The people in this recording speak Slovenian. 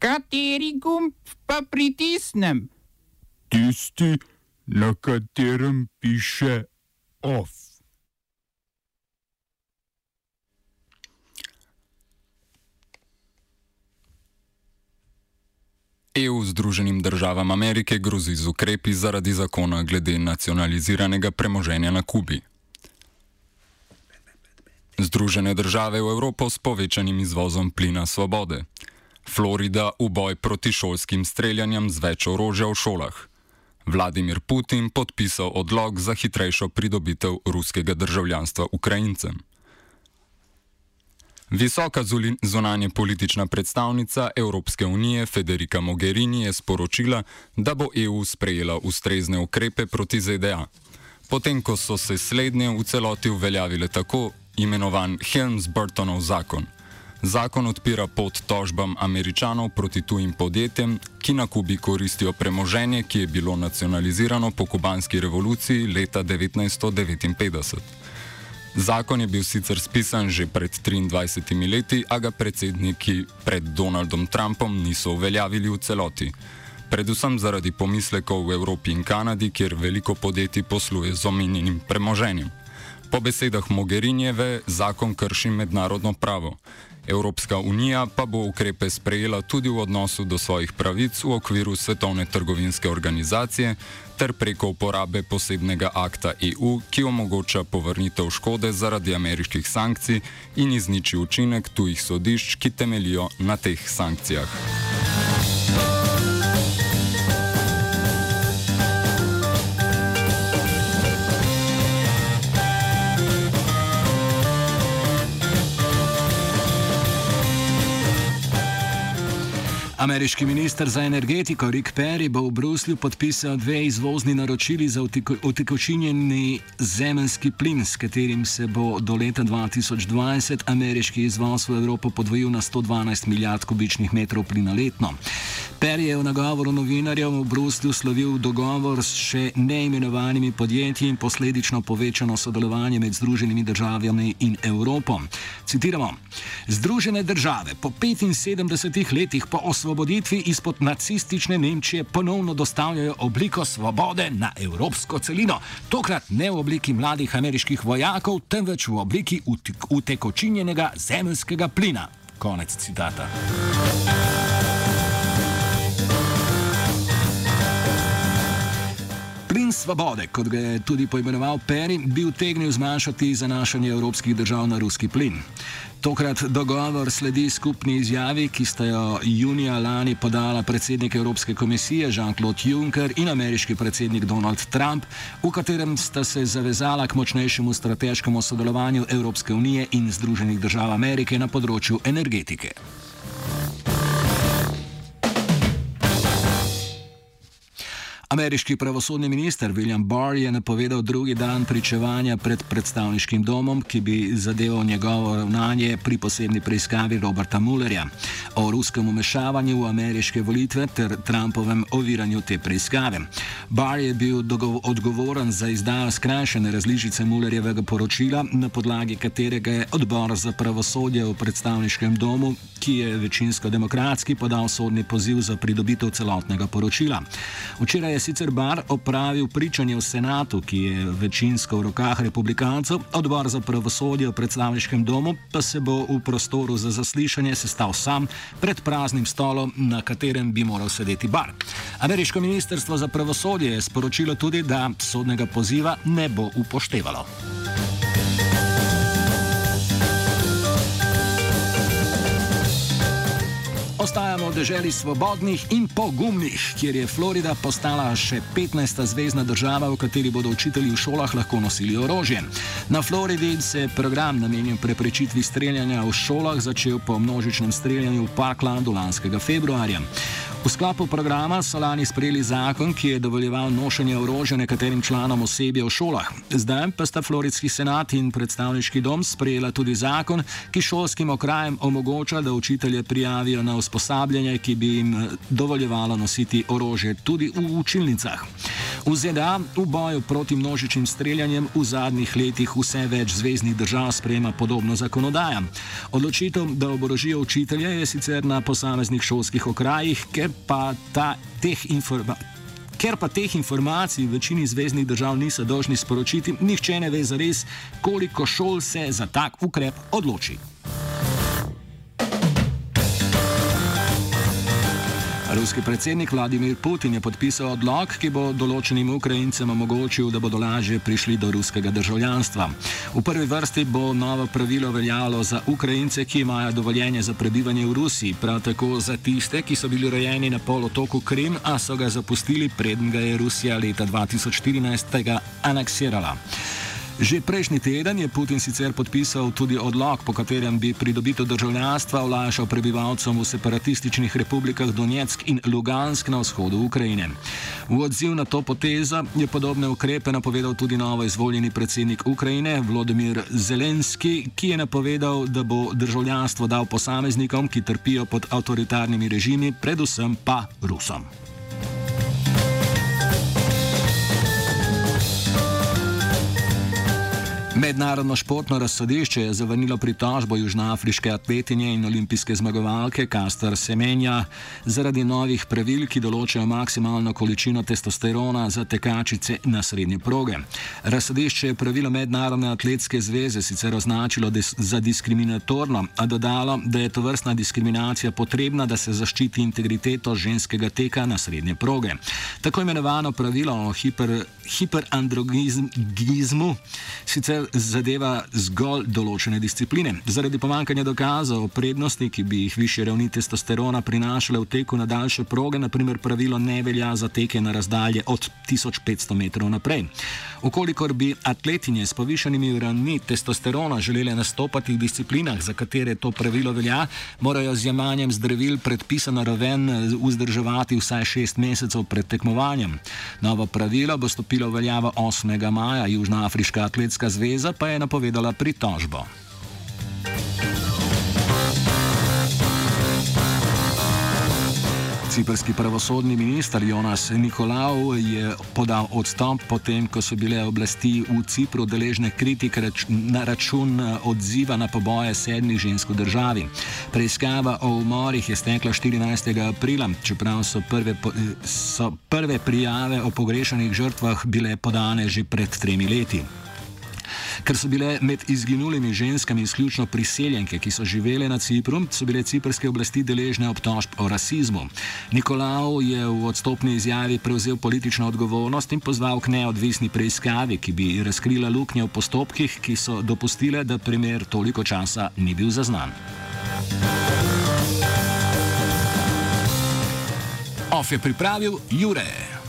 Kateri gumb pa pritisnem? Tisti, na katerem piše OF. EU Združenim državam Amerike grozi z ukrepi zaradi zakona glede nacionaliziranega premoženja na Kubi. Združene države v Evropo s povečanim izvozom plina svobode. Florida v boj proti šolskim streljanjem z več orožja v šolah. Vladimir Putin podpisal odlog za hitrejšo pridobitev ruskega državljanstva Ukrajincem. Visoka zunanje politična predstavnica Evropske unije Federica Mogherini je sporočila, da bo EU sprejela ustrezne ukrepe proti ZDA. Potem, ko so se slednje v celoti uveljavile tako imenovan Helms-Burtonov zakon. Zakon odpira pot tožbam američanov proti tujim podjetjem, ki na Kubi koristijo premoženje, ki je bilo nacionalizirano po kubanski revoluciji leta 1959. Zakon je bil sicer spisan že pred 23 leti, a ga predsedniki pred Donaldom Trumpom niso uveljavili v celoti. Predvsem zaradi pomislekov v Evropi in Kanadi, kjer veliko podjetij posluje z omenjenim premoženjem. Po besedah Mogherinjeve zakon krši mednarodno pravo. Evropska unija pa bo ukrepe sprejela tudi v odnosu do svojih pravic v okviru Svetovne trgovinske organizacije ter preko uporabe posebnega akta EU, ki omogoča povrnitev škode zaradi ameriških sankcij in izniči učinek tujih sodišč, ki temelijo na teh sankcijah. Ameriški minister za energetiko Rick Perry bo v Bruslju podpisal dve izvozni naročili za utekočinjeni zemljski plin, s katerim se bo do leta 2020 ameriški izvoz v Evropo podvojil na 112 milijard kubičnih metrov plina letno. Perry je v nagovoru novinarjev v Bruslju slovil dogovor s še neimenovanimi podjetji in posledično povečano sodelovanje med Združenimi državami in Evropo. Citiramo: Združene države po 75 letih po osvoboditvi izpod nacistične Nemčije ponovno dostavljajo obliko svobode na evropsko celino. Tokrat ne v obliki mladih ameriških vojakov, temveč v obliki utekočinjenega zemljskega plina. Konec citata. Plin svobode, kot ga je tudi poimenoval Perry, bi utegnil zmanjšati zanašanje evropskih držav na ruski plin. Tokrat dogovor sledi skupni izjavi, ki sta jo junija lani podala predsednik Evropske komisije Jean-Claude Juncker in ameriški predsednik Donald Trump, v katerem sta se zavezala k močnejšemu strateškemu sodelovanju Evropske unije in Združenih držav Amerike na področju energetike. Ameriški pravosodni minister William Barr je napovedal drugi dan pričevanja pred predstavniškim domom, ki bi zadeval njegovo ravnanje pri posebni preiskavi Roberta Mullerja o ruskem umešavanju v ameriške volitve ter Trumpovem oviranju te preiskave. Barr je bil odgovoren za izdajo skrajšane različice Mullerjevega poročila, na podlagi katerega je odbor za pravosodje v predstavniškem domu, ki je večinsko demokratski, podal sodni poziv za pridobitev celotnega poročila. Včeraj je sicer Bar opravil pričanje v senatu, ki je večinsko v rokah republikancev, odbor za pravosodje v predstavniškem domu pa se bo v prostoru za zaslišanje sestal sam pred praznim stolom, na katerem bi moral sedeti Bar. Ameriško ministrstvo za pravosodje je sporočilo tudi, da sodnega poziva ne bo upoštevalo. Ostajamo v deželi svobodnih in pogumnih, kjer je Florida postala še 15. zvezdna država, v kateri bodo učitelji v šolah lahko nosili orožje. Na Floridi se je program namenjen preprečitvi streljanja v šolah začel po množičnem streljanju v Parklandu lanskega februarja. V sklopu programa so lani sprejeli zakon, ki je dovoljeval nošenje orožja nekaterim članom osebja v šolah. Zdaj pa sta Floridski senat in predstavniški dom sprejela tudi zakon, ki šolskim okrajem omogoča, da učitelje prijavijo na usposabljanje, ki bi jim dovoljevalo nositi orožje tudi v učilnicah. V ZDA v boju proti množičnim streljanjem v zadnjih letih vse več zvezdnih držav sprejema podobno zakonodajo. Odločitev, da oborožijo učitelje, je sicer na posameznih šolskih okrajih, ker pa ta teh informacij. Ker pa teh informacij v večini zvezdnih držav niso dolžni sporočiti, nihče ne ve zares, koliko šol se za tak ukrep odloči. Ruski predsednik Vladimir Putin je podpisal odlog, ki bo določenim Ukrajincem omogočil, da bodo lažje prišli do ruskega državljanstva. V prvi vrsti bo novo pravilo veljalo za Ukrajince, ki imajo dovoljenje za prebivanje v Rusiji, prav tako za tiste, ki so bili rojeni na polotoku Krim, a so ga zapustili, preden ga je Rusija leta 2014 aneksirala. Že prejšnji teden je Putin sicer podpisal tudi odlog, po katerem bi pridobitev državljanstva olajšal prebivalcem v separatističnih republikah Donetsk in Lugansk na vzhodu Ukrajine. V odziv na to potezo je podobne ukrepe napovedal tudi novo izvoljeni predsednik Ukrajine Vladimir Zelenski, ki je napovedal, da bo državljanstvo dal posameznikom, ki trpijo pod avtoritarnimi režimi, predvsem pa Rusom. Mednarodno športno razsodišče je zavrnilo pritožbo južnoafriške atletinje in olimpijske zmagovalke Kastar Semenja zaradi novih pravil, ki določajo maksimalno količino testosterona za tekačice na srednje proge. Razsodišče je pravilo Mednarodne atletske zveze sicer označilo za diskriminatorno, a dodalo, da je to vrstna diskriminacija potrebna, da se zaščiti integriteto ženskega teka na srednje proge. Tako imenovano pravilo o hiper, hiperandrogizmu sicer zadeva zgolj določene discipline. Zaradi pomankanja dokazov o prednosti, ki bi jih više ravni testosterona prinašale v teku na daljše proge, naprimer pravilo ne velja za teke na razdalje od 1500 metrov naprej. Okolikor bi atletinje s povišanimi ravni testosterona želele nastopati v disciplinah, za katere to pravilo velja, morajo z jemanjem zdravil predpisano raven vzdrževati vsaj šest mesecev pred tekmovanjem. Novo pravilo bo stopilo v veljavo 8. maja, Južnoafriška atletska zveza zveza pa je napovedala pritožbo. Ciprski pravosodni minister Jonas Nikolau je podal odstop potem, ko so bile oblasti v Cipru deležne kritik rač na račun odziva na poboje sedmih žensk v državi. Preiskava o umorih je stekla 14. aprila, čeprav so prve, so prve prijave o pogrešanih žrtvah bile podane že pred tremi leti. Ker so bile med izginulimi ženskami izključno priseljenke, ki so živele na Cipru, so bile ciprske oblasti deležne obtožb o rasizmu. Nikolao je v odstopni izjavi prevzel politično odgovornost in pozval k neodvisni preiskavi, ki bi razkrila luknje v postopkih, ki so dopustile, da primer toliko časa ni bil zaznan. Of je pripravil Jure.